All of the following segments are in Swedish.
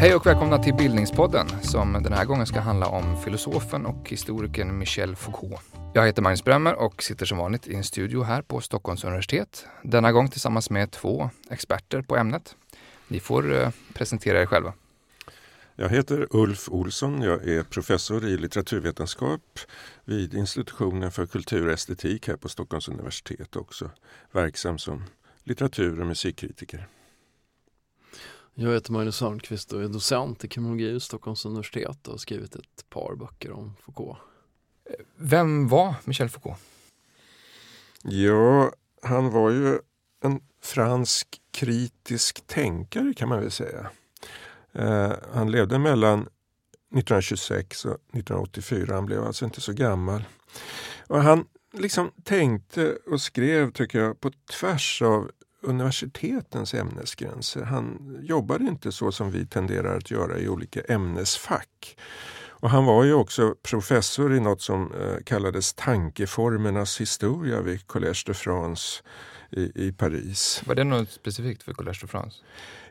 Hej och välkomna till Bildningspodden som den här gången ska handla om filosofen och historikern Michel Foucault. Jag heter Magnus Bremmer och sitter som vanligt i en studio här på Stockholms universitet. Denna gång tillsammans med två experter på ämnet. Ni får eh, presentera er själva. Jag heter Ulf Olsson. Jag är professor i litteraturvetenskap vid institutionen för kultur och estetik här på Stockholms universitet också. Verksam som litteratur och musikkritiker. Jag heter Magnus Sörnqvist och är docent i kriminologi vid Stockholms universitet och har skrivit ett par böcker om Foucault. Vem var Michel Foucault? Ja, han var ju en fransk kritisk tänkare kan man väl säga. Eh, han levde mellan 1926 och 1984. Han blev alltså inte så gammal. Och han liksom tänkte och skrev, tycker jag, på tvärs av universitetens ämnesgränser. Han jobbade inte så som vi tenderar att göra i olika ämnesfack. Och han var ju också professor i något som eh, kallades tankeformernas historia vid Collège de France i, i Paris. Var det något specifikt för Collège de France?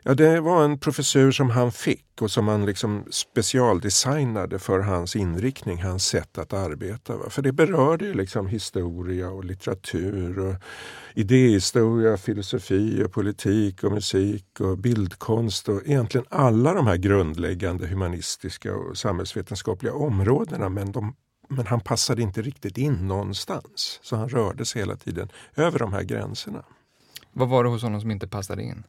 Ja, det var en professur som han fick och som han liksom specialdesignade för hans inriktning, hans sätt att arbeta. För det berörde ju liksom historia och litteratur och idéhistoria, filosofi och politik och musik och bildkonst och egentligen alla de här grundläggande humanistiska och samhällsvetenskapliga områdena. Men, de, men han passade inte riktigt in någonstans. Så han rörde sig hela tiden över de här gränserna. Vad var det hos honom som inte passade in?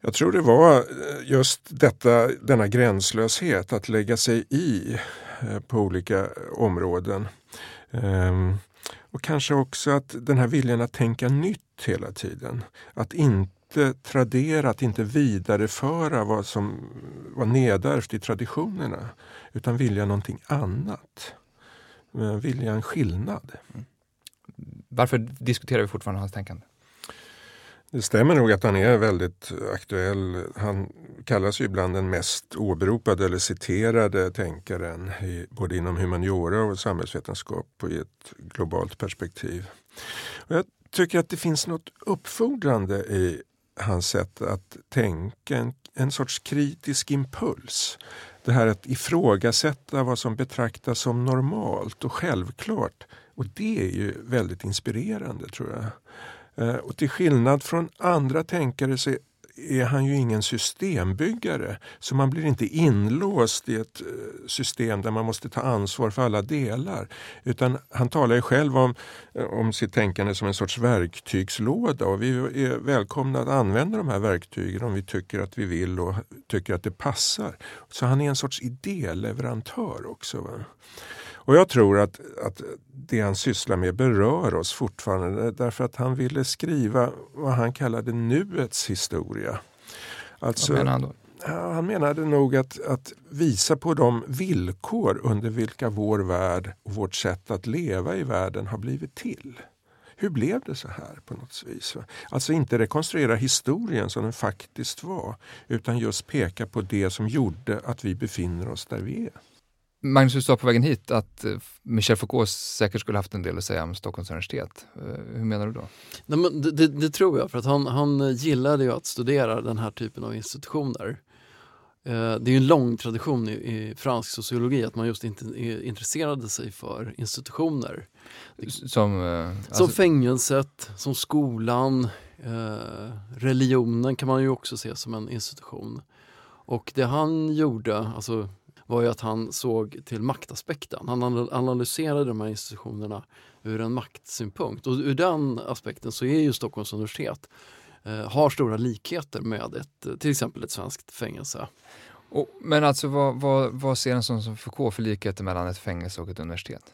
Jag tror det var eh, just detta, denna gränslöshet, att lägga sig i eh, på olika områden. Ehm, och kanske också att den här viljan att tänka nytt hela tiden. Att inte tradera, att inte vidareföra vad som var nedärvt i traditionerna. Utan vilja någonting annat. Eh, vilja en skillnad. Varför diskuterar vi fortfarande hans tänkande? Det stämmer nog att han är väldigt aktuell. Han kallas ju ibland den mest åberopade eller citerade tänkaren i, både inom humaniora och samhällsvetenskap och i ett globalt perspektiv. Och jag tycker att det finns något uppfordrande i hans sätt att tänka, en, en sorts kritisk impuls. Det här att ifrågasätta vad som betraktas som normalt och självklart. Och det är ju väldigt inspirerande tror jag. Eh, och till skillnad från andra tänkare så är han ju ingen systembyggare. Så man blir inte inlåst i ett eh, system där man måste ta ansvar för alla delar. Utan han talar ju själv om, eh, om sitt tänkande som en sorts verktygslåda och vi är välkomna att använda de här verktygen om vi tycker att vi vill och tycker att det passar. Så han är en sorts idéleverantör också. Va? Och jag tror att, att det han sysslar med berör oss fortfarande därför att han ville skriva vad han kallade nuets historia. Alltså, vad menar han då? Han menade nog att, att visa på de villkor under vilka vår värld och vårt sätt att leva i världen har blivit till. Hur blev det så här på något vis? Alltså inte rekonstruera historien som den faktiskt var utan just peka på det som gjorde att vi befinner oss där vi är. Magnus, du sa på vägen hit att eh, Michel Foucault säkert skulle haft en del att säga om Stockholms universitet. Eh, hur menar du då? Nej, men det, det, det tror jag, för att han, han gillade ju att studera den här typen av institutioner. Eh, det är en lång tradition i, i, fransk sociologi att man just inte intresserade sig för institutioner. Som, alltså... som fängelset, som skolan, religionen kan man ju också se som en institution. Och det han gjorde, alltså var ju att han såg till maktaspekten. Han analyserade de här institutionerna ur en maktsynpunkt. Och ur den aspekten så är ju Stockholms universitet eh, har stora likheter med ett, till exempel ett svenskt fängelse. Och, men alltså vad, vad, vad ser en sån som Foucault för likheter mellan ett fängelse och ett universitet?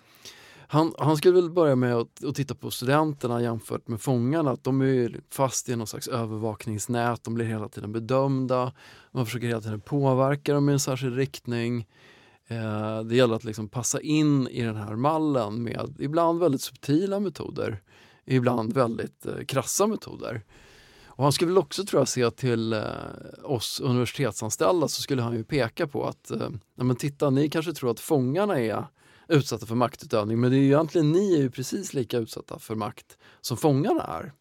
Han, han skulle väl börja med att, att, titta på studenterna jämfört med fångarna. Att de är fast i någon slags övervakningsnät, de blir hela tiden bedömda. Man försöker hela tiden påverka dem i en särskild riktning. Eh, det gäller att liksom passa in i den här mallen med ibland väldigt subtila metoder, ibland väldigt eh, krassa metoder. Och han skulle väl också tror jag se till eh, oss universitetsanställda så skulle han ju peka på att eh, men titta, ni kanske tror att fångarna är utsatta för maktutövning men det är ju egentligen ni är ju precis lika utsatta för makt som fångarna är.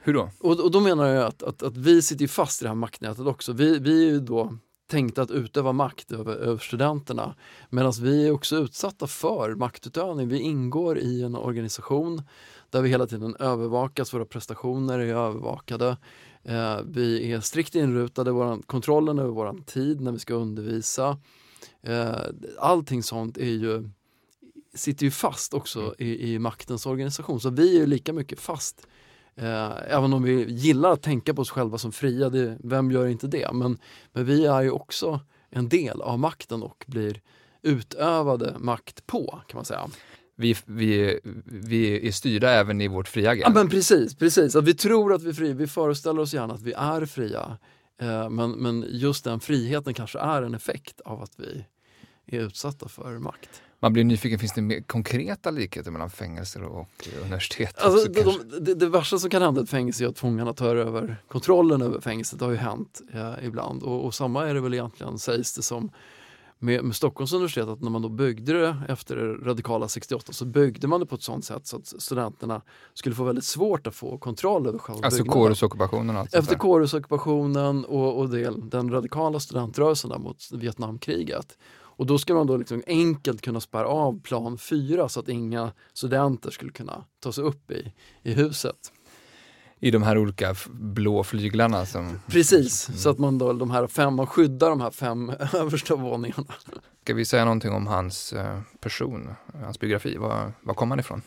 Hur då? Och, och då menar jag att, att, att, vi sitter fast i det här maktnätet också. Vi, vi är ju då tänkta att utöva makt över, över studenterna medan vi är också utsatta för maktutövning. Vi ingår i en organisation där vi hela tiden övervakas, våra prestationer är övervakade. Eh, vi är strikt inrutade, våran, kontrollen över vår tid när vi ska undervisa. Eh, allting sånt är ju, sitter ju fast också mm. i, i maktens organisation. Så vi är lika mycket fast Eh, även om vi gillar att tänka på oss själva som fria, det, vem gör inte det? Men, men vi är ju också en del av makten och blir utövade makt på kan man säga. Vi, vi, vi är styrda även i vårt fria agerande. Ja men precis, precis. Att vi tror att vi är fria, vi föreställer oss gärna att vi är fria. Eh, men, men just den friheten kanske är en effekt av att vi är utsatta för makt. Man blir nyfiken, finns det mer konkreta likheter mellan fängelser och universitet? Alltså, de, de, det, det värsta som kan hända i ett fängelse är att fångarna tar över kontrollen över fängelset. Det har ju hänt ja, ibland. Och, och, samma är det väl egentligen, sägs det som med, med Stockholms universitet, att när man då byggde det efter det radikala 68 så byggde man det på ett sånt sätt så att studenterna skulle få väldigt svårt att få kontroll över själva Alltså kårhusockupationen? Alltså efter kårhusockupationen och, och del, den radikala studentrörelsen mot Vietnamkriget. Och då ska man då liksom enkelt kunna spärra av plan 4 så att inga studenter skulle kunna ta sig upp i, i huset. I de här olika blå flyglarna? Som... Precis, mm. så att man då, de här fem, man skyddar de här fem översta våningarna. Ska vi säga någonting om hans eh, person, hans biografi? Var, var kom han ifrån?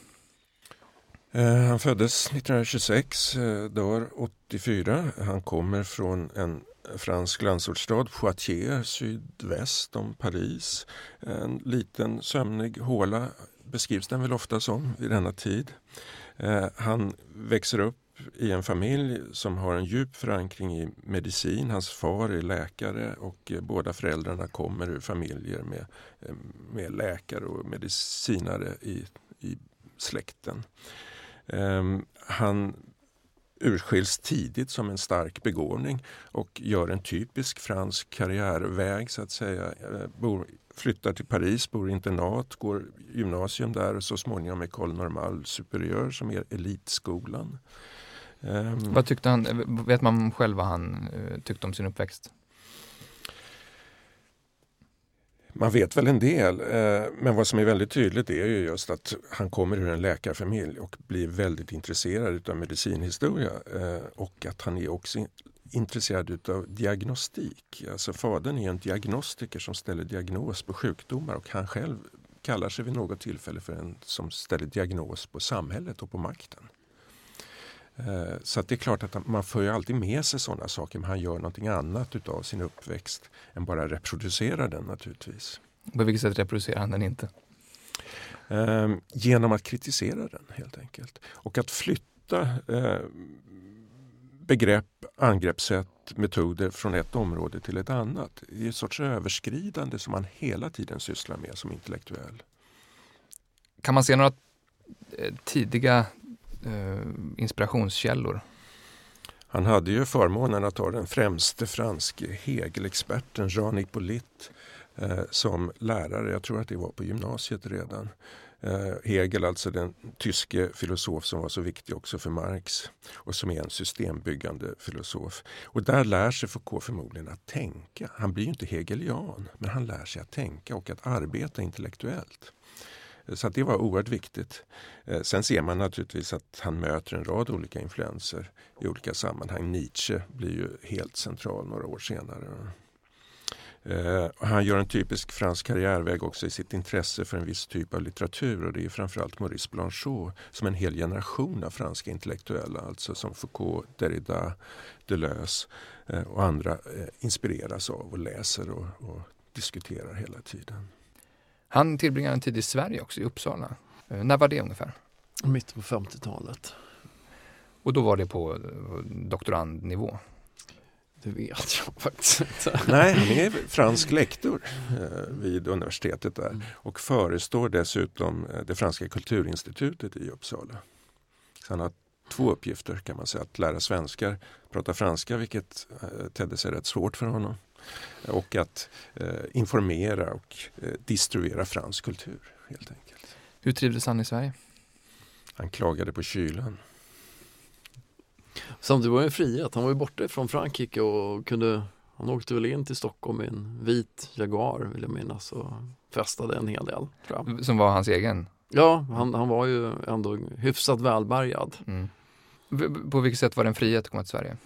Eh, han föddes 1926, eh, dör 84. Han kommer från en fransk landsortsstad, Poitiers, sydväst om Paris. En liten sömnig håla beskrivs den väl ofta som vid denna tid. Eh, han växer upp i en familj som har en djup förankring i medicin. Hans far är läkare och eh, båda föräldrarna kommer ur familjer med, eh, med läkare och medicinare i, i släkten. Ehm, han urskiljs tidigt som en stark begåvning och gör en typisk fransk karriärväg så att säga. Eh, bor, flyttar till Paris, bor i internat, går gymnasium där och så småningom École Normale Supérieure som är elitskolan. Um, vad tyckte han, vet man själv vad han uh, tyckte om sin uppväxt? Man vet väl en del, eh, men vad som är väldigt tydligt är ju just att han kommer ur en läkarfamilj och blir väldigt intresserad av medicinhistoria eh, och att han är också intresserad av diagnostik. Alltså fadern är en diagnostiker som ställer diagnos på sjukdomar och han själv kallar sig vid något tillfälle för en som ställer diagnos på samhället och på makten. Eh, så det är klart att man får ju alltid med sig sådana saker men han gör någonting annat utav sin uppväxt än bara reproducera den naturligtvis. På vilket sätt reproducerar han den inte? Ehm, genom att kritisera den helt enkelt. Och att flytta eh, begrepp, angreppssätt, metoder från ett område till ett annat. Det är en sorts överskridande som man hela tiden sysslar med som intellektuell. Kan man se några eh, tidiga Eh, inspirationskällor? Han hade ju förmånen att ha den främste franske Hegel-experten Jean Hippolyte eh, som lärare. Jag tror att det var på gymnasiet redan. Eh, Hegel, alltså den tyske filosof som var så viktig också för Marx och som är en systembyggande filosof. Och där lär sig Foucault förmodligen att tänka. Han blir ju inte hegelian, men han lär sig att tänka och att arbeta intellektuellt. Så det var oerhört viktigt. Eh, sen ser man naturligtvis att han möter en rad olika influenser i olika sammanhang. Nietzsche blir ju helt central några år senare. Eh, han gör en typisk fransk karriärväg också i sitt intresse för en viss typ av litteratur och det är framförallt Maurice Blanchot som en hel generation av franska intellektuella, alltså som Foucault, Derrida, Deleuze eh, och andra inspireras av och läser och, och diskuterar hela tiden. Han tillbringade en tid i Sverige också, i Uppsala. Eh, när var det ungefär? Mitten på 50-talet. Och då var det på eh, doktorandnivå? Det vet jag faktiskt inte. Nej, han är fransk lektor eh, vid universitetet där mm. och förestår dessutom det franska kulturinstitutet i Uppsala. Så han har två uppgifter kan man säga. Att lära svenskar prata franska, vilket tedde sig rätt svårt för honom. Och att eh, informera och eh, distribuera fransk kultur helt enkelt. Hur trivdes han i Sverige? Han klagade på kylan. Samtidigt var det en frihet. Han var ju borta från Frankrike och kunde han åkte väl in till Stockholm i en vit Jaguar vill jag minnas och festade en hel del. Tror jag. Som var hans egen? Ja, han, han var ju ändå hyfsat välbärgad. Mm. På vilket sätt var det en frihet att komma till Sverige?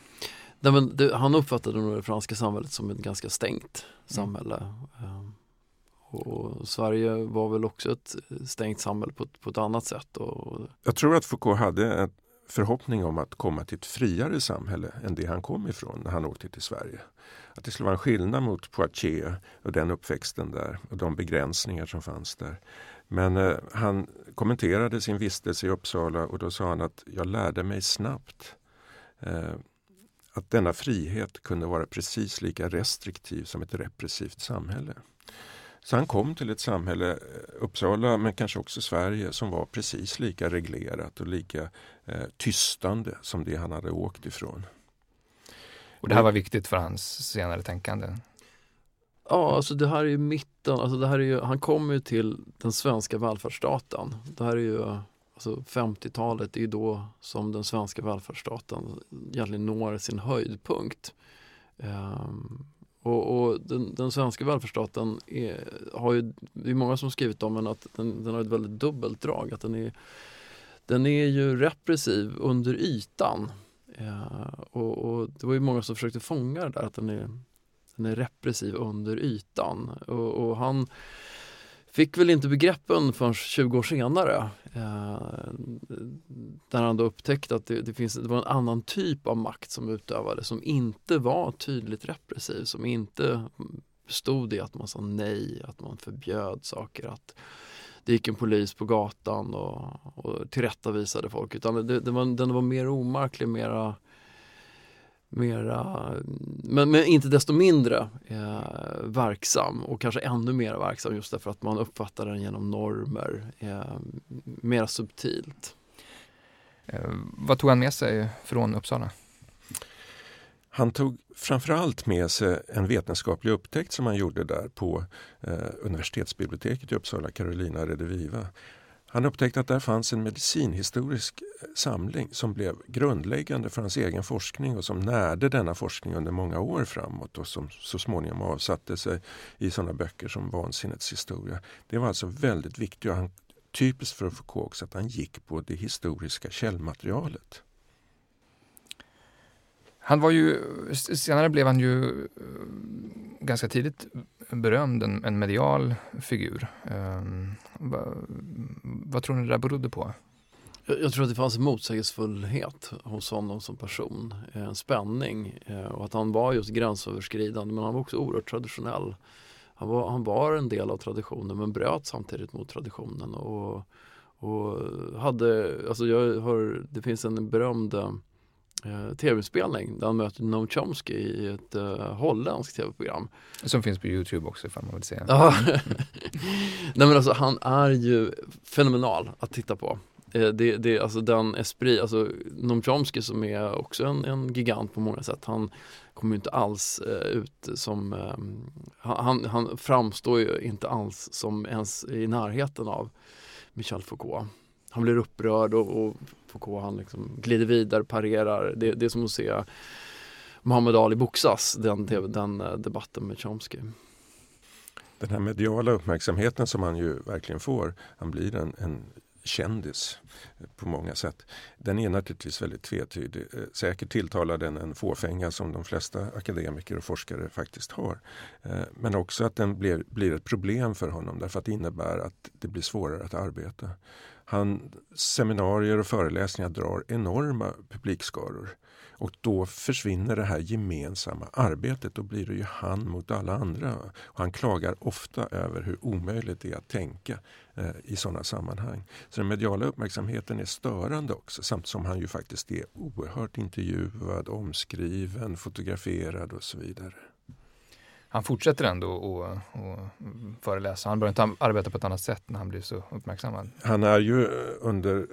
Nej, men det, han uppfattade nog det franska samhället som ett ganska stängt samhälle. Mm. Och Sverige var väl också ett stängt samhälle på, på ett annat sätt. Och... Jag tror att Foucault hade en förhoppning om att komma till ett friare samhälle än det han kom ifrån när han åkte till Sverige. Att det skulle vara en skillnad mot Poitiers och den uppväxten där och de begränsningar som fanns där. Men eh, han kommenterade sin vistelse i Uppsala och då sa han att jag lärde mig snabbt eh, att denna frihet kunde vara precis lika restriktiv som ett repressivt samhälle. Så han kom till ett samhälle, eh, Uppsala men kanske också Sverige, som var precis lika reglerat och lika eh, tystande som det han hade åkt ifrån. Och det här var viktigt för hans senare tänkande? Ja, alltså det här är ju mitten, alltså det här är ju, han kommer ju till den svenska välfärdsstaten. Det här är ju alltså 50-talet, är ju då som den svenska välfärdsstaten egentligen når sin höjdpunkt. Um, och, och den, den, svenska välfärdsstaten är, har ju, det är många som skrivit om den att den, den har ett väldigt dubbelt drag. Att den, är, den är ju repressiv under ytan. Uh, och, och, det var ju många som försökte fånga det där att den är den är repressiv under ytan. Och, och han fick väl inte begreppen förrän 20 år senare. Eh, där han då upptäckte att det, det, finns, det var en annan typ av makt som utövades som inte var tydligt repressiv, som inte bestod i att man sa nej, att man förbjöd saker, att det gick en polis på gatan och, och tillrättavisade folk. Utan det, det var, den var mer omarklig, mera mera, men, men inte desto mindre eh, verksam och kanske ännu mer verksam just därför att man uppfattar den genom normer, eh, mera subtilt. Eh, vad tog han med sig från Uppsala? Han tog framförallt med sig en vetenskaplig upptäckt som han gjorde där på eh, universitetsbiblioteket i Uppsala, Carolina Rediviva. Han upptäckte att där fanns en medicinhistorisk eh, samling som blev grundläggande för hans egen forskning och som närde denna forskning under många år framåt och som så småningom avsatte sig i sådana böcker som Vansinnets historia. Det var alltså väldigt viktigt och han, typiskt för Foucault också att han gick på det historiska källmaterialet. Han var ju, senare blev han ju eh, ganska tidigt berömd, en, en medial figur. Um, va, vad tror ni det där berodde på? Jag, jag tror att det fanns en motsägelsefullhet hos honom som person, eh, en spänning eh, och att han var just gränsöverskridande men han var också oerhört traditionell. Han var, han var en del av traditionen men bröt samtidigt mot traditionen och, och hade, alltså jag har, det finns en berömd tv-spelning där han möter Noam Chomsky i ett eh, holländskt tv-program. Som finns på Youtube också ifall man vill se. Nej men alltså han är ju fenomenal att titta på. Eh, det, det, alltså den esprit, alltså Noam Chomsky som är också en, en gigant på många sätt. Han kommer inte alls eh, ut som, eh, han, han framstår ju inte alls som ens i närheten av Michel Foucault han blir upprörd och, och Foucault han liksom glider vidare, parerar. Det, det är som att se Muhammad Ali boxas, den, den eh, debatten med Chomsky. Den här mediala uppmärksamheten som han ju verkligen får, han blir en, en kändis på många sätt. Den är naturligtvis väldigt tvetydig. Eh, säkert tilltalar den en fåfänga som de flesta akademiker och forskare faktiskt har. Eh, men också att den blir, blir ett problem för honom därför att det innebär att det blir svårare att arbeta. Han, seminarier och föreläsningar drar enorma publikskaror. Och då försvinner det här gemensamma arbetet. Då blir det ju han mot alla andra. Och han klagar ofta över hur omöjligt det är att tänka eh, i sådana sammanhang. Så den mediala uppmärksamheten är störande också samtidigt som han ju faktiskt är oerhört intervjuad, omskriven, fotograferad och så vidare han fortsätter ändå att föreläsa. Han börjar inte arbeta på ett annat sätt när han blir så uppmärksammad. Han är ju under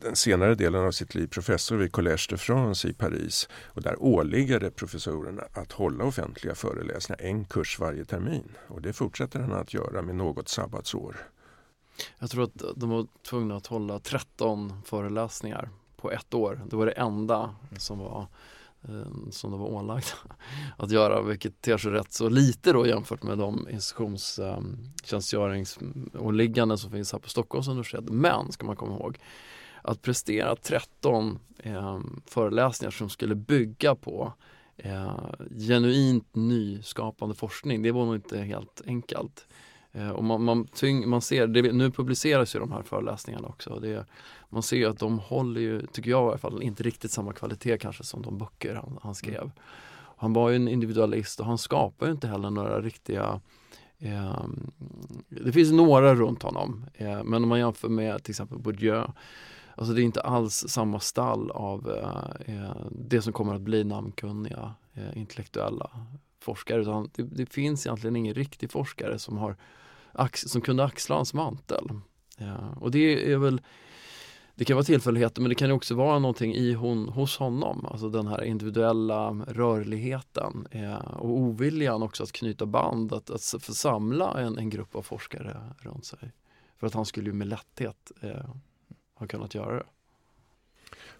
den senare delen av sitt liv professor vid Collège de France i Paris. Och där åligger det professorerna att hålla offentliga föreläsningar, en kurs varje termin. Och det fortsätter han att göra med något sabbatsår. Jag tror att de var tvungna att hålla 13 föreläsningar på ett år. Det var det enda som var eh, Eh, som de var ålagda att göra, vilket ter sig rätt så lite då jämfört med de institutionstjänstgöringsåligganden eh, som finns här på Stockholms universitet. Men ska man komma ihåg att prestera 13 eh, föreläsningar som skulle bygga på eh, genuint nyskapande forskning, det var nog inte helt enkelt. Eh, och man, man, tyng, man ser, det, nu publiceras ju de här föreläsningarna också. Det, man ser att de håller ju, tycker jag i alla fall, inte riktigt samma kvalitet kanske som de böcker han, han skrev. Han var ju en individualist och han skapade inte heller några riktiga eh, Det finns några runt honom, eh, men om man jämför med till exempel Bourdieu Alltså det är inte alls samma stall av eh, eh det som kommer att bli namnkunniga eh, intellektuella forskare utan det, det, finns egentligen ingen riktig forskare som har som kunde axla hans mantel. Ja, och det är väl det kan vara tillfälligheter men det kan också vara någonting i hon, hos honom, alltså den här individuella rörligheten eh, och oviljan också att knyta band, att, att samla en, en grupp av forskare runt sig. För att han skulle ju med lätthet eh, ha kunnat göra det.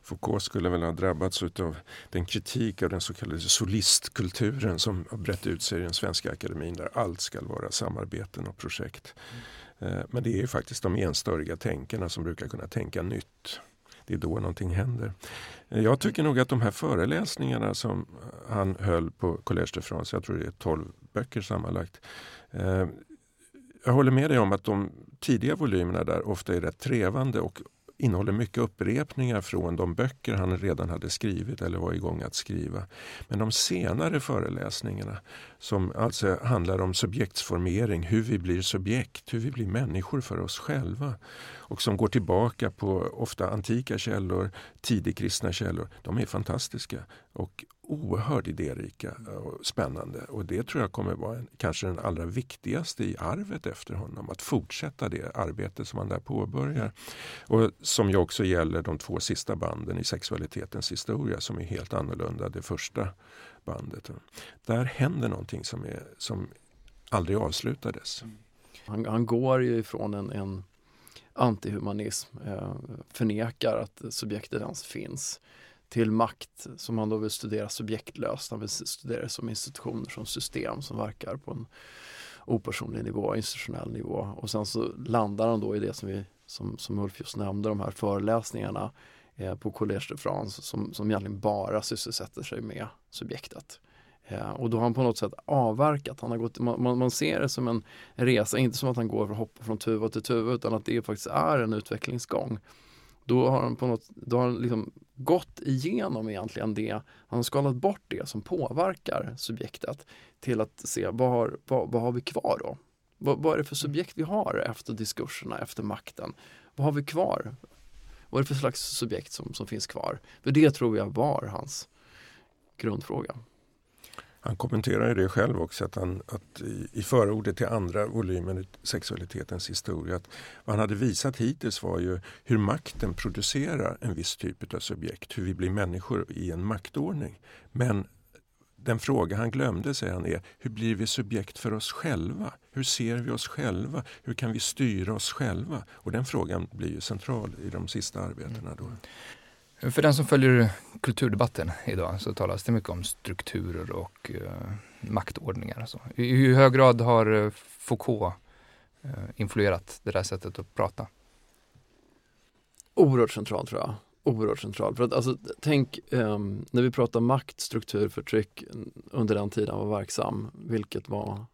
Foucault skulle väl ha drabbats av den kritik av den så kallade solistkulturen som har brett ut sig i den svenska akademin där allt ska vara samarbeten och projekt. Mm. Eh, men det är ju faktiskt de enstöriga tänkarna som brukar kunna tänka nytt. Det är då någonting händer. Eh, jag tycker nog att de här föreläsningarna som han höll på Collège de France, jag tror det är 12 böcker sammanlagt. Eh, jag håller med dig om att de tidiga volymerna där ofta är rätt trevande och innehåller mycket upprepningar från de böcker han redan hade skrivit eller var igång att skriva. Men de senare föreläsningarna som alltså handlar om subjektsformering, hur vi blir subjekt, hur vi blir människor för oss själva och som går tillbaka på ofta antika källor, tidigkristna källor. De är fantastiska och oerhört idérika och spännande. Och det tror jag kommer vara en, kanske den allra viktigaste i arvet efter honom. Att fortsätta det arbete som han där påbörjar. Och som ju också gäller de två sista banden i sexualitetens historia som är helt annorlunda det första bandet. Där händer någonting som, är, som aldrig avslutades. Mm. Han, han går ju ifrån en, en antihumanism, eh, förnekar att subjektet ens finns till makt som han då vill studera subjektlöst. Han vill studera det som institutioner, som system som verkar på en opersonlig nivå, institutionell nivå. Och sen så landar han då i det som, vi, som, som Ulf just nämnde, de här föreläsningarna eh, på Collège de France som, som egentligen bara sysselsätter sig med subjektet. Eh, och då har han på något sätt avverkat. Han har gått, man, man, ser det som en resa, inte som att han går och hoppar från tuva till tuva utan att det faktiskt är en utvecklingsgång. Då har han på något, då har han liksom gått igenom egentligen det, han har skalat bort det som påverkar subjektet till att se vad har, vad, vad har vi kvar då? Vad, vad är det för subjekt vi har efter diskurserna, efter makten? Vad har vi kvar? Vad är det för slags subjekt som, som finns kvar? För det tror jag var hans grundfråga. Han kommenterar ju det själv också att, han, att i, i förordet till andra volymen Sexualitetens historia att vad han hade visat hittills var ju hur makten producerar en viss typ av subjekt, hur vi blir människor i en maktordning. Men den fråga han glömde säger han är hur blir vi subjekt för oss själva? Hur ser vi oss själva? Hur kan vi styra oss själva? Och den frågan blir ju central i de sista arbetena. Då. För den som följer kulturdebatten idag så talas det mycket om strukturer och uh, maktordningar. Och så. I hur hög grad har eh, Foucault uh, influerat det där sättet att prata? Oerhört centralt tror jag. Oerhört centralt. För att, alltså, tänk um, när vi pratar makt, struktur, förtryck under den tiden han var verksam. Vilket var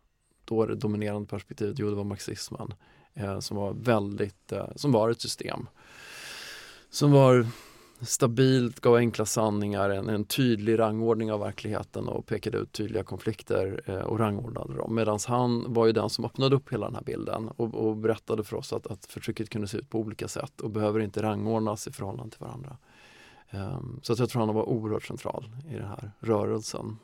då det dominerande perspektivet? Jo, det var marxismen. Som var väldigt, som var ett system. Som var stabilt, gav enkla sanningar, en, en, tydlig rangordning av verkligheten och pekade ut tydliga konflikter eh, och rangordnade dem. Medan han var ju den som öppnade upp hela den här bilden och, och berättade för oss att, att förtrycket kunde se ut på olika sätt och behöver inte rangordnas i förhållande till varandra. Um, så att jag tror han var oerhört central i den här rörelsen.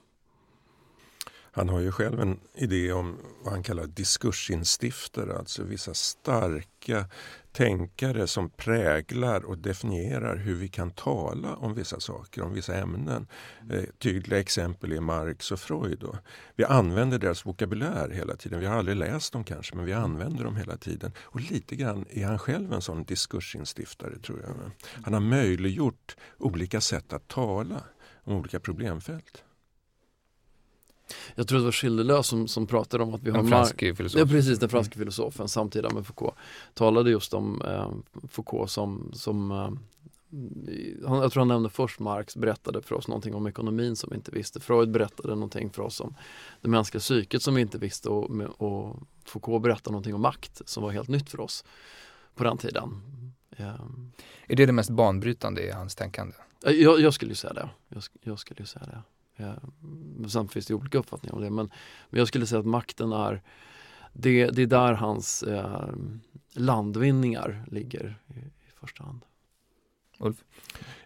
Han har ju själv en idé om vad han kallar diskursinstiftare, alltså vissa starka tänkare som präglar och definierar hur vi kan tala om vissa saker, om vissa ämnen. Eh, tydliga exempel är Marx och Freud. Då. Vi använder deras vokabulär hela tiden. Vi har aldrig läst dem kanske, men vi använder dem hela tiden. Och lite grann är han själv en sån diskursinstiftare, tror jag. Han har möjliggjort olika sätt att tala om olika problemfält. Jag tror det var Schillerlös som, som pratade om att vi har En fransk filosof. Ja precis, den franske filosofen samtida med Foucault talade just om eh, Foucault som, som eh, han, jag tror han nämnde först Marx berättade för oss någonting om ekonomin som vi inte visste. Freud berättade någonting för oss om det mänskliga psyket som vi inte visste och, och Foucault berättade någonting om makt som var helt nytt för oss på den tiden. Ja. Är det det mest banbrytande i hans tänkande? Jag, jag skulle ju säga det. Jag, jag skulle ju säga det. Sen finns det olika uppfattningar om det men, men jag skulle säga att makten är det, det är där hans eh, landvinningar ligger i, i första hand. Ulf?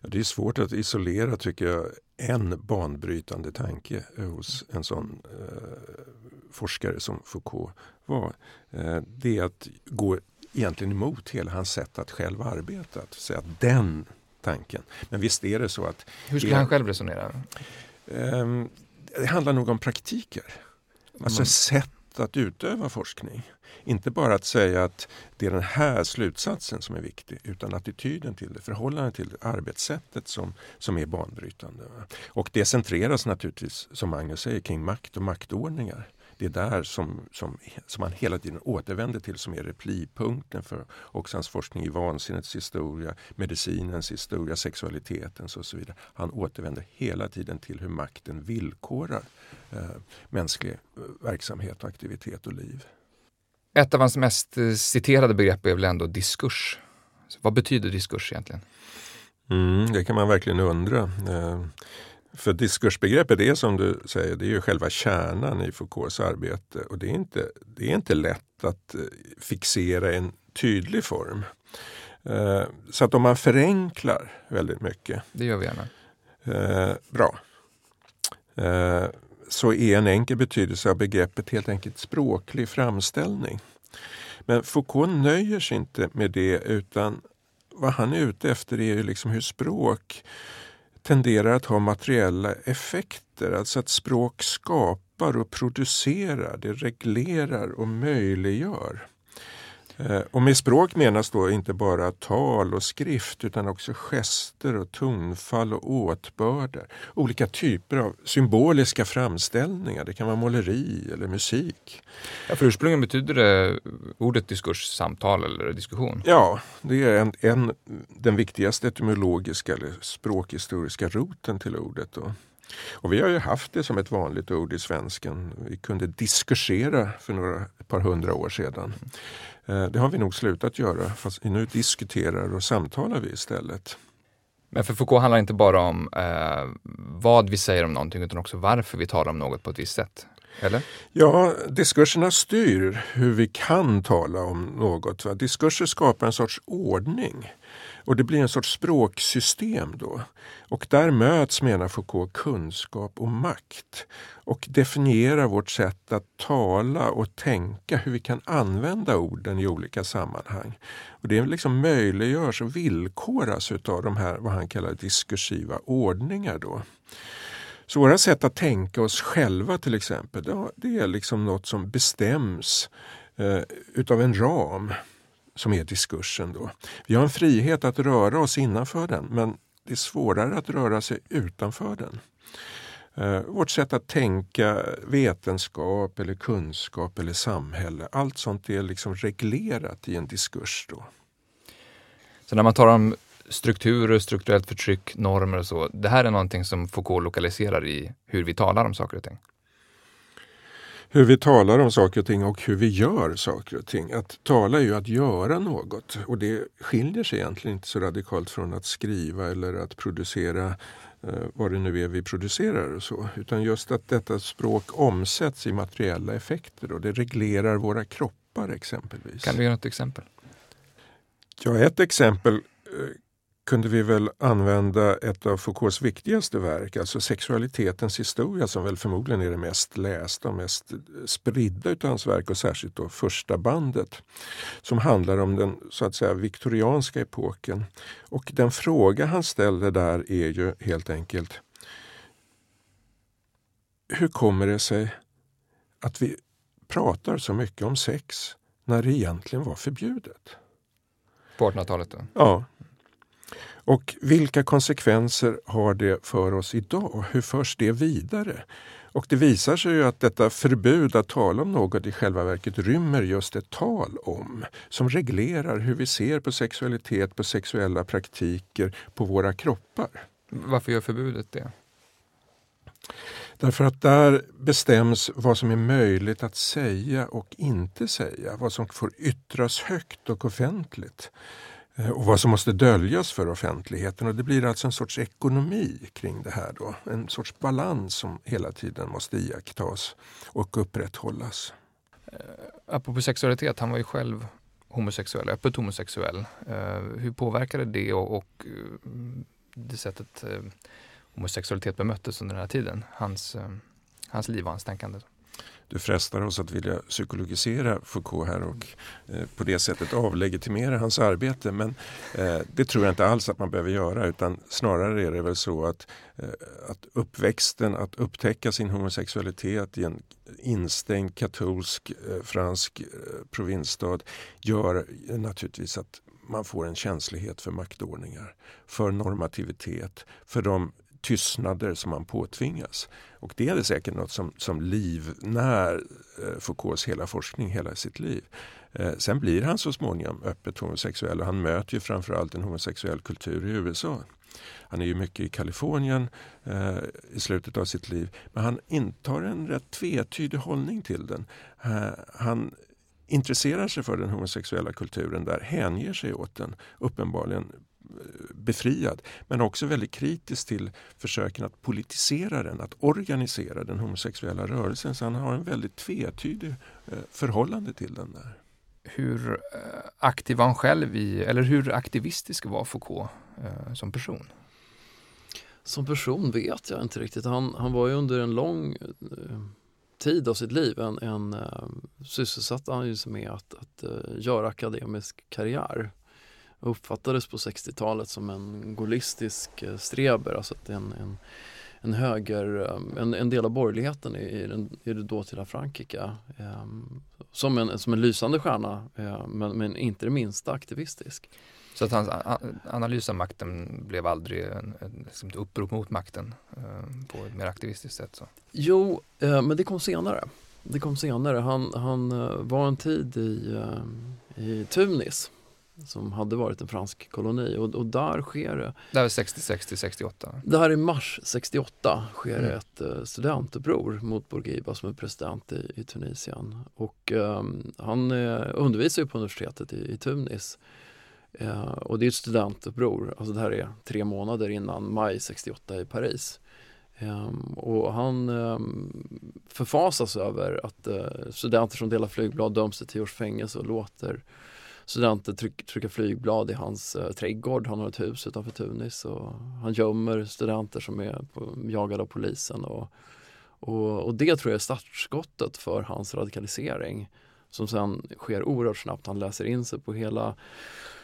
Ja, det är svårt att isolera tycker jag en banbrytande tanke hos en sån eh, forskare som Foucault var. Eh, det är att gå egentligen emot hela hans sätt att själv arbeta. Att säga att den tanken. Men visst är det så att... Hur skulle han själv resonera? Ehm, det handlar nog om praktiker. Alltså sätt att utöva forskning. Inte bara att säga att det är den här slutsatsen som är viktig utan attityden till det, förhållandet till det, arbetssättet som, som är banbrytande. Och det centreras naturligtvis, som Magnus säger, kring makt och maktordningar det är där som, som, som han hela tiden återvänder till som är replipunkten för också hans forskning i vansinnets historia, medicinens historia, sexualitetens och så vidare. Han återvänder hela tiden till hur makten villkorar eh, mänsklig eh, verksamhet, och aktivitet och liv. Ett av hans mest eh, citerade begrepp är väl ändå diskurs. Så vad betyder diskurs egentligen? Mm, det kan man verkligen undra. Eh, för diskursbegreppet är som du säger, det är ju själva kärnan i Foucaults arbete och det är inte, det är inte lätt att eh, fixera en tydlig form. Eh, så att om man förenklar väldigt mycket. Det gör vi gärna. Eh, bra. Så är en enkel betydelse av begreppet helt enkelt språklig framställning. Men Foucault nöjer sig inte med det utan vad han är ute efter är ju liksom hur språk tenderar att ha materiella effekter. Alltså att språk skapar och producerar, det reglerar och möjliggör. Eh, och med språk menas då inte bara tal och skrift utan också gester och tonfall och åtbörder. Olika typer av symboliska framställningar. Det kan vara måleri eller musik. Ja, för ursprungligen betyder det ordet diskurs samtal eller diskussion? Ja, det är en, en, den viktigaste etymologiska eller språkhistoriska roten till ordet. Då. Och vi har ju haft det som ett vanligt ord i svenskan. Vi kunde diskursera för några, ett par hundra år sedan. Eh, det har vi nog slutat göra, fast nu diskuterar och samtalar vi istället. Men för Foucault handlar det inte bara om eh, vad vi säger om någonting utan också varför vi talar om något på ett visst sätt. Eller? Ja, diskurserna styr hur vi kan tala om något. Va? Diskurser skapar en sorts ordning. Och det blir en sorts språksystem då. Och där möts, menar Foucault, kunskap och makt. Och definierar vårt sätt att tala och tänka, hur vi kan använda orden i olika sammanhang. Och det liksom möjliggörs och villkoras av de här, vad han kallar diskursiva ordningar. Då. Så våra sätt att tänka oss själva till exempel, det är liksom något som bestäms eh, utav en ram som är diskursen. Då. Vi har en frihet att röra oss innanför den men det är svårare att röra sig utanför den. Eh, vårt sätt att tänka vetenskap eller kunskap eller samhälle, allt sånt är liksom reglerat i en diskurs. Då. Så när man talar om strukturer, strukturellt förtryck, normer och så, det här är någonting som Foucault lokaliserar i hur vi talar om saker och ting? Hur vi talar om saker och ting och hur vi gör saker och ting. Att tala är ju att göra något och det skiljer sig egentligen inte så radikalt från att skriva eller att producera eh, vad det nu är vi producerar och så. Utan just att detta språk omsätts i materiella effekter och det reglerar våra kroppar exempelvis. Kan du ge något exempel? Ja, ett exempel eh, kunde vi väl använda ett av Foucaults viktigaste verk, alltså Sexualitetens historia som väl förmodligen är det mest lästa och mest spridda utav hans verk och särskilt då första bandet som handlar om den så att säga viktorianska epoken. Och den fråga han ställer där är ju helt enkelt hur kommer det sig att vi pratar så mycket om sex när det egentligen var förbjudet? På 1800-talet? Ja. Och vilka konsekvenser har det för oss idag? Hur förs det vidare? Och det visar sig ju att detta förbud att tala om något i själva verket rymmer just ett tal om som reglerar hur vi ser på sexualitet, på sexuella praktiker, på våra kroppar. Varför gör förbudet det? Därför att där bestäms vad som är möjligt att säga och inte säga. Vad som får yttras högt och offentligt. Eh, och vad som måste döljas för offentligheten. Och det blir alltså en sorts ekonomi kring det här. Då. En sorts balans som hela tiden måste iakttas och upprätthållas. Eh, apropå sexualitet, han var ju själv homosexuell, öppet homosexuell. Eh, hur påverkade det och, och det sättet homosexualitet bemöttes under den här tiden? Hans, hans liv och hans tänkande du frestar oss att vilja psykologisera Foucault här och eh, på det sättet avlegitimera hans arbete. Men eh, det tror jag inte alls att man behöver göra utan snarare är det väl så att, eh, att uppväxten, att upptäcka sin homosexualitet i en instängd katolsk eh, fransk eh, provinsstad gör naturligtvis att man får en känslighet för maktordningar, för normativitet, för de tystnader som man påtvingas. Och det är säkert något som, som livnär eh, Foucaults hela forskning hela sitt liv. Eh, sen blir han så småningom öppet homosexuell och han möter ju framförallt en homosexuell kultur i USA. Han är ju mycket i Kalifornien eh, i slutet av sitt liv men han intar en rätt tvetydig hållning till den. Eh, han intresserar sig för den homosexuella kulturen där, hänger sig åt den uppenbarligen befriad men också väldigt kritisk till försöken att politisera den, att organisera den homosexuella rörelsen. Så han har en väldigt tvetydig eh, förhållande till den där. Hur eh, aktiv var han själv i, eller hur aktivistisk var Foucault eh, som person? Som person vet jag inte riktigt. Han, han var ju under en lång tid av sitt liv en, en uh, sysselsatt han med att, att göra akademisk karriär uppfattades på 60-talet som en gaullistisk eh, streber, alltså att en, en, en höger, eh, en, en del av borgerligheten i, den, i det dåtida Frankrike. Um, som, en, som en lysande stjärna, uh, men, men inte det minsta aktivistisk. Så att hans analys av makten blev aldrig en, en, liksom ett upprop mot makten på ett mer aktivistiskt sätt? Så. Jo, men det kom senare. Det kom senare. Han, han var en tid i, i Tunis som hade varit en fransk koloni och, och där sker det. Det här är 66 till 68? Det här är mars 68 sker mm. ett uh, studentuppror mot Bourguiba som är president i, i Tunisien. Och um, han uh, undervisar ju på universitetet i, i Tunis. Uh, och det är ett studentuppror, alltså det här är tre månader innan maj 68 i Paris. Um, och han um, förfasas över att uh, studenter som delar flygblad döms till tio års fängelse och låter studenter tryck, trycker flygblad i hans eh, trädgård. Han har ett hus utanför Tunis och han gömmer studenter som är på, jagade av polisen. Och, och, och, det tror jag är startskottet för hans radikalisering som sen sker oerhört snabbt. Han läser in sig på hela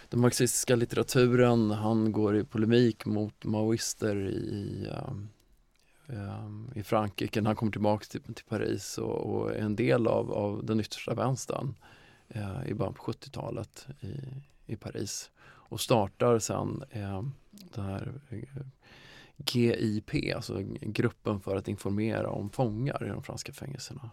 den marxistiska litteraturen. Han går i polemik mot maoister i, i ehm, ehm, Frankrike när han kommer tillbaka till, till Paris och, och, är en del av, av den yttersta vänstern eh, i början på 70-talet i, i Paris och startar sen eh, den här eh, GIP, alltså gruppen för att informera om fångar i de franska fängelserna.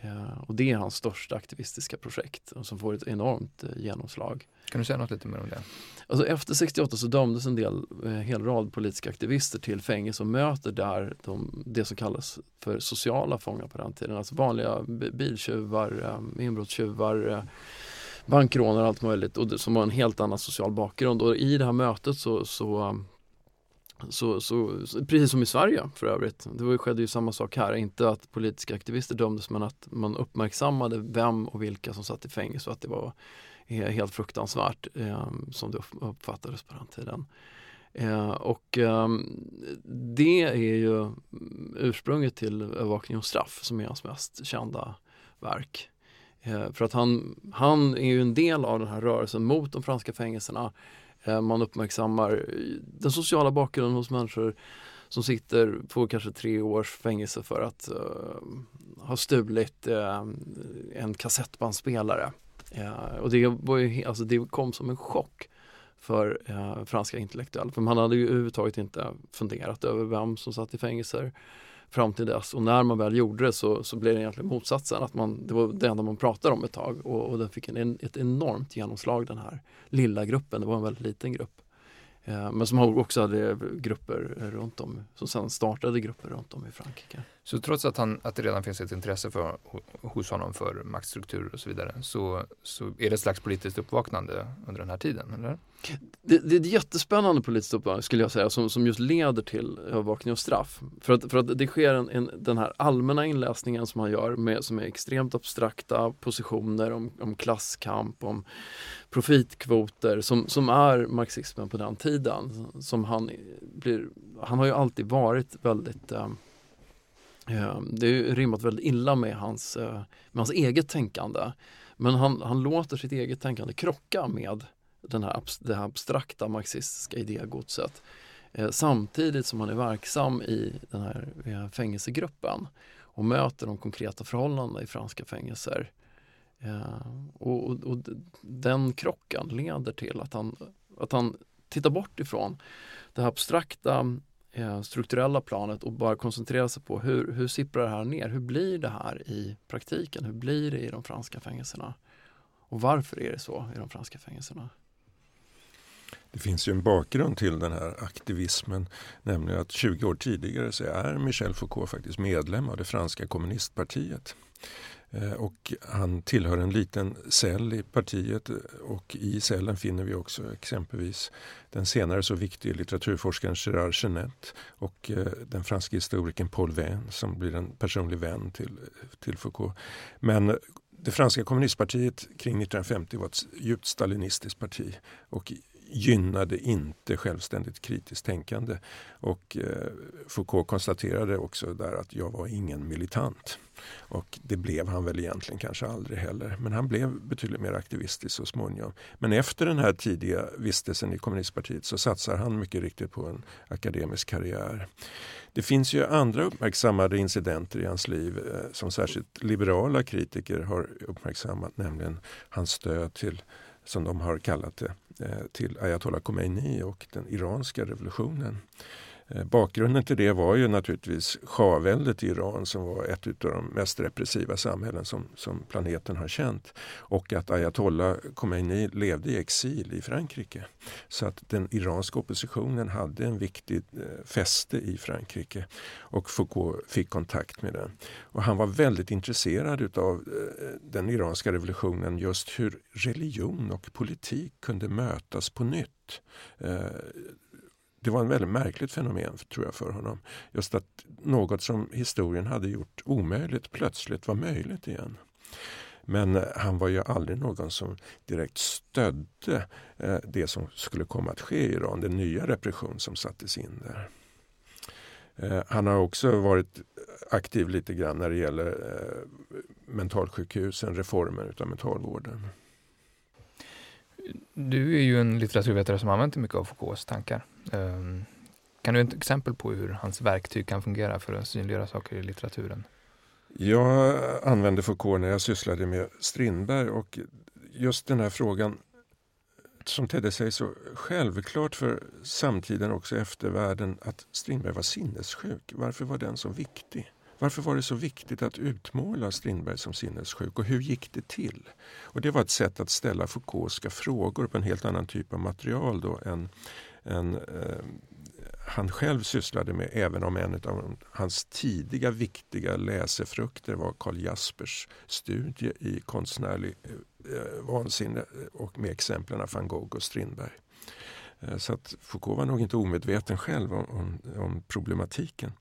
Eh, och det är hans största aktivistiska projekt som får ett enormt eh, genomslag. Kan du säga något lite mer om det? Alltså efter 68 så dömdes en del, en eh, hel rad politiska aktivister till fängelse och möter där de, det som kallas för sociala fångar på den tiden. Alltså vanliga biltjuvar, inbrottstjuvar, bankrånare och allt möjligt och som har en helt annan social bakgrund. Och i det här mötet så, så så, så, precis som i Sverige för övrigt. Det var, skedde ju samma sak här. Inte att politiska aktivister dömdes men att man uppmärksammade vem och vilka som satt i fängelse och att det var helt fruktansvärt eh, som det uppfattades på den tiden. Eh, och eh, det är ju ursprunget till Övervakning och straff som är hans mest kända verk. Eh, för att han, han är ju en del av den här rörelsen mot de franska fängelserna. Eh, man uppmärksammar eh, den sociala bakgrunden hos människor som sitter på kanske tre års fängelse för att uh, ha stulit uh, en kassettbandspelare. Uh, och det, var ju, alltså det kom som en chock för uh, franska intellektuella. För man hade ju överhuvudtaget inte funderat över vem som satt i fängelser fram till dess. Och när man väl gjorde det så, så blev det egentligen motsatsen. Att man, det var det enda man pratade om ett tag och, och den fick en, ett enormt genomslag den här lilla gruppen. Det var en väldigt liten grupp. Eh, men som också hade grupper runt om, som sen startade grupper runt om i Frankrike. Så trots att, han, att det redan finns ett intresse för, hos honom för maktstrukturer och så vidare så, så är det ett slags politiskt uppvaknande under den här tiden? Eller? Det, det är ett jättespännande politiskt uppvaknande skulle jag säga som, som just leder till övervakning och straff. För att, för att det sker en, en, den här allmänna inläsningen som han gör med, som är extremt abstrakta positioner om, om klasskamp, om profitkvoter som, som är marxismen på den tiden. Som han, blir, han har ju alltid varit väldigt eh, eh Eh, det är rimmat väldigt illa med hans, eh, med hans eget tänkande. Men han, han låter sitt eget tänkande krocka med den här, det här abstrakta marxistiska idégodset. Eh, samtidigt som han är verksam i den här fängelsegruppen och möter de konkreta förhållandena i franska fängelser. Och, och, och, den krocken leder till att han, att han tittar bort ifrån det här abstrakta Eh, strukturella planet och bara koncentrera sig på hur, hur sipprar det här ner? Hur blir det här i praktiken? Hur blir det i de franska fängelserna? Och varför är det så i de franska fängelserna? Det finns ju en bakgrund till den här aktivismen, nämligen att 20 år tidigare så är Michel Foucault faktiskt medlem av det franska kommunistpartiet. Eh, och han tillhör en liten cell i partiet eh, och i cellen finner vi också exempelvis den senare så viktiga litteraturforskaren Gérard Genet och eh, den franska historikern Paul Vain som blir en personlig vän till, till Foucault. Men det franska kommunistpartiet kring 1950 var ett djupt stalinistiskt parti och gynnade inte självständigt kritiskt tänkande. Och eh, Foucault konstaterade också där att jag var ingen militant. Och det blev han väl egentligen kanske aldrig heller. Men han blev betydligt mer aktivistisk så småningom. Men efter den här tidiga vistelsen i kommunistpartiet så satsar han mycket riktigt på en akademisk karriär. Det finns ju andra uppmärksammade incidenter i hans liv eh, som särskilt liberala kritiker har uppmärksammat, nämligen hans stöd till som de har kallat det, Eh, till ayatollah Khomeini och den iranska revolutionen. Eh, bakgrunden till det var ju naturligtvis shahväldet i Iran som var ett av de mest repressiva samhällen som, som planeten har känt. Och att ayatollah Khomeini levde i exil i Frankrike. Så att den iranska oppositionen hade en viktig eh, fäste i Frankrike. Och Foucault fick kontakt med den. Och han var väldigt intresserad utav eh, den iranska revolutionen just hur religion och politik kunde mötas på nytt. Det var en väldigt märkligt fenomen tror jag för honom. Just att något som historien hade gjort omöjligt plötsligt var möjligt igen. Men eh, han var ju aldrig någon som direkt stödde eh, det som skulle komma att ske i Iran, den nya repression som sattes in där. Eh, han har också varit aktiv lite grann när det gäller mentalsjukhusen, reformen av mentalvården. Du är ju en litteraturvetare som använder mycket av Foucaults tankar. Um, kan du ge ett exempel på hur hans verktyg kan fungera för att synliggöra saker i litteraturen? Jag använde Foucault när jag sysslade med Strindberg och just den här frågan som tedde sig så självklart för samtiden också eftervärlden att Strindberg var sinnessjuk. Varför var den så viktig? Varför var det så viktigt att utmåla Strindberg som sinnessjuk och hur gick det till? Och Det var ett sätt att ställa Foucaultska frågor på en helt annan typ av material då än, än eh, han själv sysslade med, även om en av hans tidiga viktiga läsefrukter var Karl Jaspers studie i konstnärlig eh, vansinne och med exemplen van Gogh och Strindberg. Eh, så att Foucault var nog inte omedveten själv om, om, om problematiken.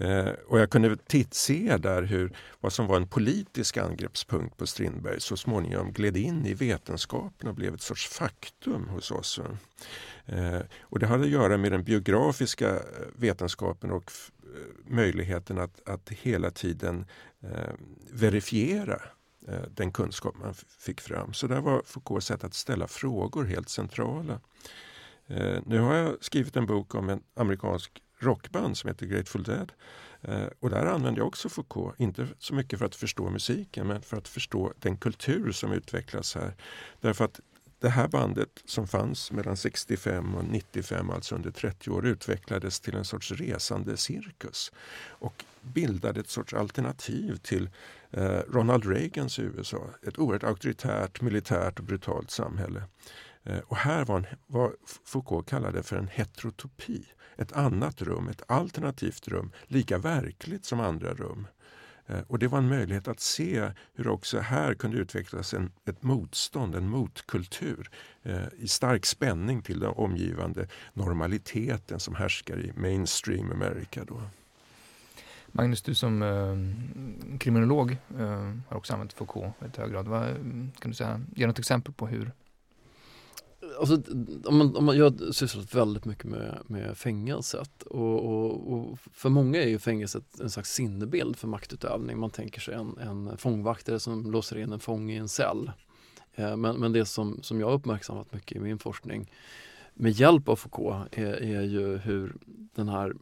Eh, och jag kunde se där hur vad som var en politisk angreppspunkt på Strindberg så småningom gled in i vetenskapen och blev ett sorts faktum hos oss. Eh, och det hade att göra med den biografiska eh, vetenskapen och eh, möjligheten att, att hela tiden eh, verifiera eh, den kunskap man fick fram. Så där var Foucaults sätt att ställa frågor helt centrala. nu har jag skrivit en bok om en amerikansk rockband som heter Grateful Dead. Eh, och där använder jag också Foucault, inte så mycket för att förstå musiken men för att förstå den kultur som utvecklas här. Därför att det här bandet som fanns mellan 65 och 95, alltså under 30 år, utvecklades till en sorts resande cirkus och bildade ett sorts alternativ till eh, Ronald Reagans USA. Ett oerhört auktoritärt, militärt och brutalt samhälle. Eh, och här var en, vad Foucault kallade för en heterotopi ett annat rum, ett alternativt rum, lika verkligt som andra rum. Eh, och det var en möjlighet att se hur också här kunde utvecklas en, ett motstånd, en motkultur eh, i stark spänning till den omgivande normaliteten som härskar i mainstream America. Då. Magnus, du som eh, kriminolog eh, har också använt Foucault i hög grad. Vad, mm, kan du säga, ge något exempel på hur Alltså, om man, om man, jag har sysslat väldigt mycket med, med fängelset och, och, och, för många är ju fängelset en slags sinnebild för maktutövning. Man tänker sig en, en fångvaktare som låser in en fånge i en cell. Eh, men, men det som, som jag uppmärksammat mycket i min forskning med hjälp av Foucault är, är ju hur den här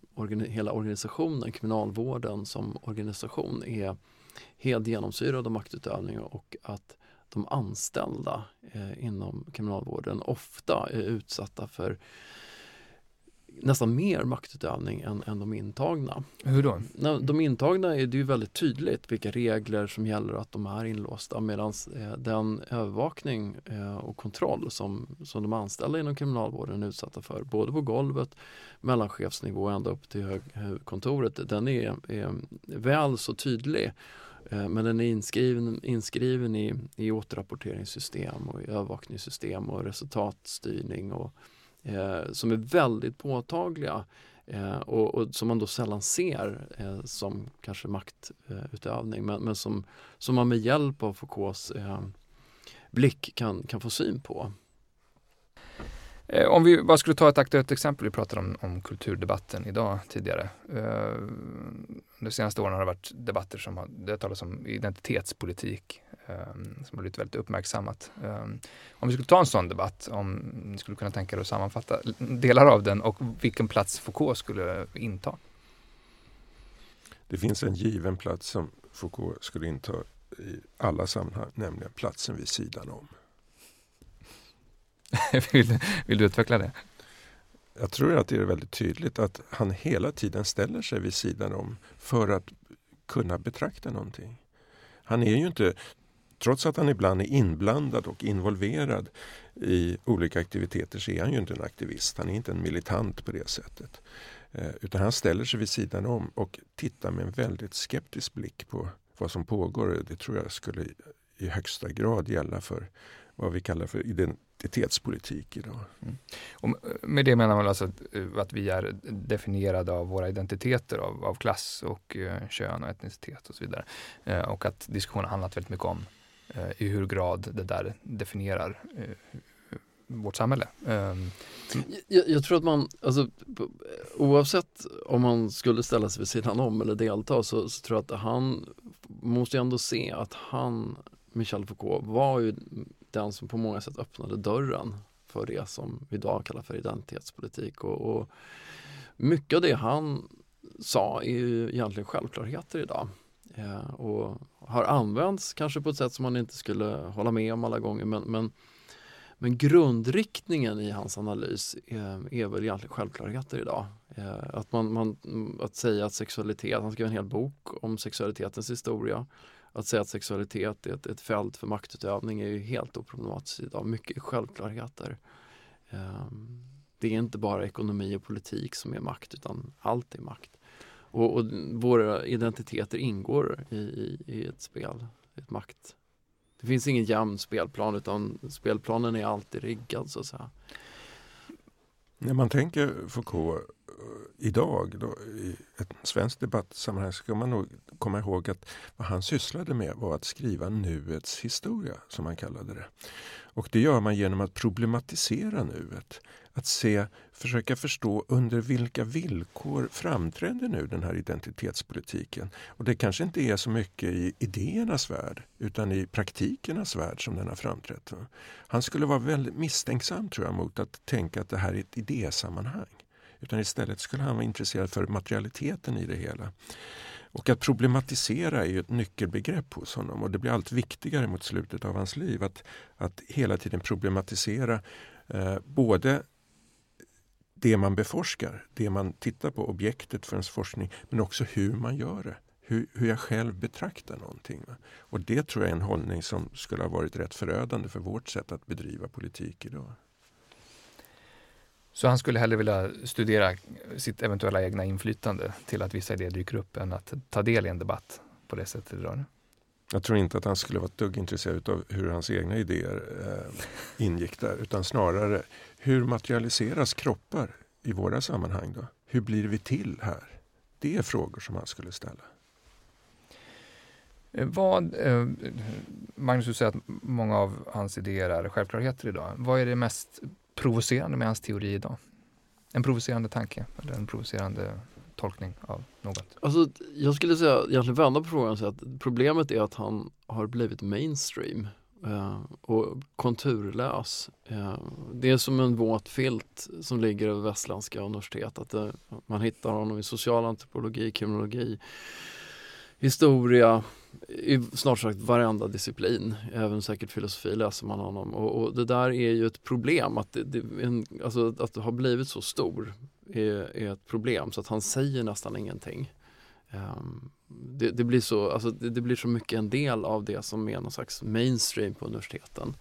hela organisationen, kriminalvården som organisation är helt genomsyrad av maktutövning och att de anställda eh, inom kriminalvården ofta är utsatta för nästan mer maktutövning än, än de intagna. Hur då? De intagna är det ju väldigt tydligt vilka regler som gäller att de är inlåsta medan eh, den övervakning eh, och kontroll som, som de anställda inom kriminalvården är utsatta för, både på golvet, mellanchefsnivå och ända upp till kontoret, den är, är väl så tydlig Eh, men den är inskriven, inskriven i, i återrapporteringssystem och i övervakningssystem och resultatstyrning och, eh, som är väldigt påtagliga eh, och, och, som man då sällan ser eh, som kanske maktutövning men, men som, som man med hjälp av Foucaults eh, blick kan, kan få syn på. Eh, om vi bara skulle ta ett aktuellt exempel, vi pratade om, om kulturdebatten idag tidigare. Eh, de senaste åren har det varit debatter som har, det har talats om identitetspolitik ehm, som har blivit väldigt uppmärksammat. Ehm, om vi skulle ta en sån debatt, om ni skulle kunna tänka er att sammanfatta delar av den och vilken plats Foucault skulle inta? Det finns en given plats som Foucault skulle inta i alla sammanhang, nämligen platsen vid sidan om. vill, vill du utveckla det? Jag tror att det är väldigt tydligt att han hela tiden ställer sig vid sidan om för att kunna betrakta någonting. Han är ju inte, trots att han ibland är inblandad och involverad i olika aktiviteter så är han ju inte en aktivist. Han är inte en militant på det sättet. Eh, utan han ställer sig vid sidan om och tittar med en väldigt skeptisk blick på vad som pågår. Det tror jag skulle i högsta grad gälla för vad vi kallar för identitetspolitik idag. Mm. Och med det menar man alltså att, eh, att, vi är definierade av våra identiteter av, av klass och uh, kön och etnicitet och så vidare. Uh, och att diskussionen handlat väldigt mycket om uh, i hur grad det där definierar vårt samhälle. Um, jag, jag, tror att man, alltså, oavsett om man skulle ställa sig vid sidan om eller delta så, så tror jag att han måste ändå se att han, Michel Foucault, var ju den som på många sätt öppnade dörren för det som vi idag kallar för identitetspolitik. Och, och mycket av det han sa är ju egentligen självklarheter idag. Eh, och har använts kanske på ett sätt som man inte skulle hålla med om alla gånger men, men, men grundriktningen i hans analys är, är väl egentligen självklarheter idag. Eh, att, man, man, att säga att sexualitet, han skrev en hel bok om sexualitetens historia att säga att sexualitet är ett, ett fält för maktutövning är ju helt oproblematiskt idag. Mycket självklarheter. Um, det är inte bara ekonomi och politik som är makt utan allt är makt. Och, och våra identiteter ingår i, i, i, ett spel, ett makt. Det finns ingen jämn spelplan utan spelplanen är alltid riggad så att säga. När man tänker Foucault idag då, i ett svenskt debattsammanhang ska man nog komma ihåg att vad han sysslade med var att skriva nuets historia, som han kallade det. Och det gör man genom att problematisera nuet. Att se, försöka förstå under vilka villkor framträder nu den här identitetspolitiken. Och det kanske inte är så mycket i idéernas värld utan i praktikernas värld som den har framträtt. Han skulle vara väldigt misstänksam tror jag mot att tänka att det här är ett idésammanhang. Utan istället skulle han vara intresserad för materialiteten i det hela. Och att problematisera är ju ett nyckelbegrepp hos honom och det blir allt viktigare mot slutet av hans liv att, att hela tiden problematisera eh, både det man beforskar, det man tittar på, objektet för ens forskning, men också hur man gör det. Hur, hur jag själv betraktar någonting. Och det tror jag är en hållning som skulle ha varit rätt förödande för vårt sätt att bedriva politik idag. Så han skulle hellre vilja studera sitt eventuella egna inflytande till att vissa idéer dyker upp än att ta del i en debatt på det sättet idag? Jag tror inte att han skulle vara ett dugg intresserad av hur hans egna idéer eh, ingick där utan snarare hur materialiseras kroppar i våra sammanhang? då? Hur blir vi till här? Det är frågor som han skulle ställa. Eh, vad, eh, Magnus, du säger att många av hans idéer är självklarheter idag. Vad är det mest provocerande med hans teori idag? En provocerande tanke eller en provocerande tolkning av något? Alltså, jag skulle säga, egentligen vända på frågan och säga att problemet är att han har blivit mainstream eh, och konturlös. Eh, det är som en våt filt som ligger över västländska universitet. Att det, man hittar honom i socialantropologi, kriminologi, historia, i snart sagt varenda disciplin, även säkert filosofi läser man honom. Och, och det där är ju ett problem, att, det, det, en, alltså, att det har blivit så stor är, är, ett problem så att han säger nästan ingenting. Um, det, det, blir så, alltså, det, det, blir så mycket en del av det som är någon slags mainstream på universiteten.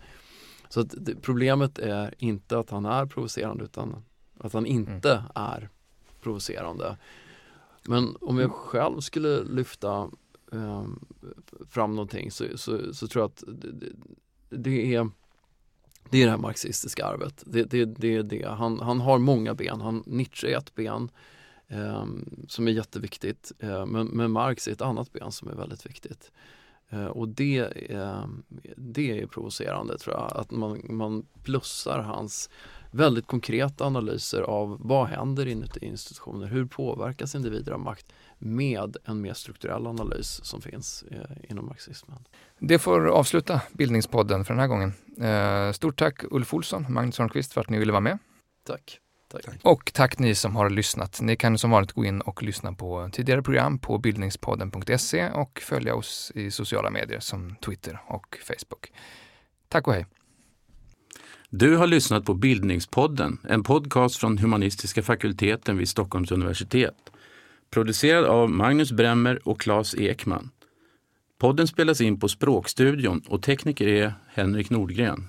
Så att problemet är inte att han är provocerande utan att han inte mm. är provocerande. Men om jag själv skulle lyfta Ehm, fram någonting så, så, så, tror jag att det, det, är det är det här marxistiska arvet. Det, det, det är det. Han, han har många ben. Han, Nietzsche är ett ben eh, som är jätteviktigt. Eh, men, men Marx är ett annat ben som är väldigt viktigt. Eh, och det, ehm, det är provocerande tror jag. Att man, man plussar hans väldigt konkreta analyser av vad händer inuti institutioner, hur påverkas individer av makt med en mer strukturell analys som finns eh, inom marxismen. Det får avsluta Bildningspodden för den här gången. Eh, stort tack Ulf Olsson, Magnus Holmqvist för att ni ville vara med. Tack. Tack. Och tack ni som har lyssnat. Ni kan som vanligt gå in och lyssna på tidigare program på bildningspodden.se och följa oss i sociala medier som Twitter och Facebook. Tack och hej! Du har lyssnat på Bildningspodden, en podcast från humanistiska fakulteten vid Stockholms universitet. Producerad av Magnus Bremmer och Claes Ekman. Podden spelas in på Språkstudion och tekniker är Henrik Nordgren.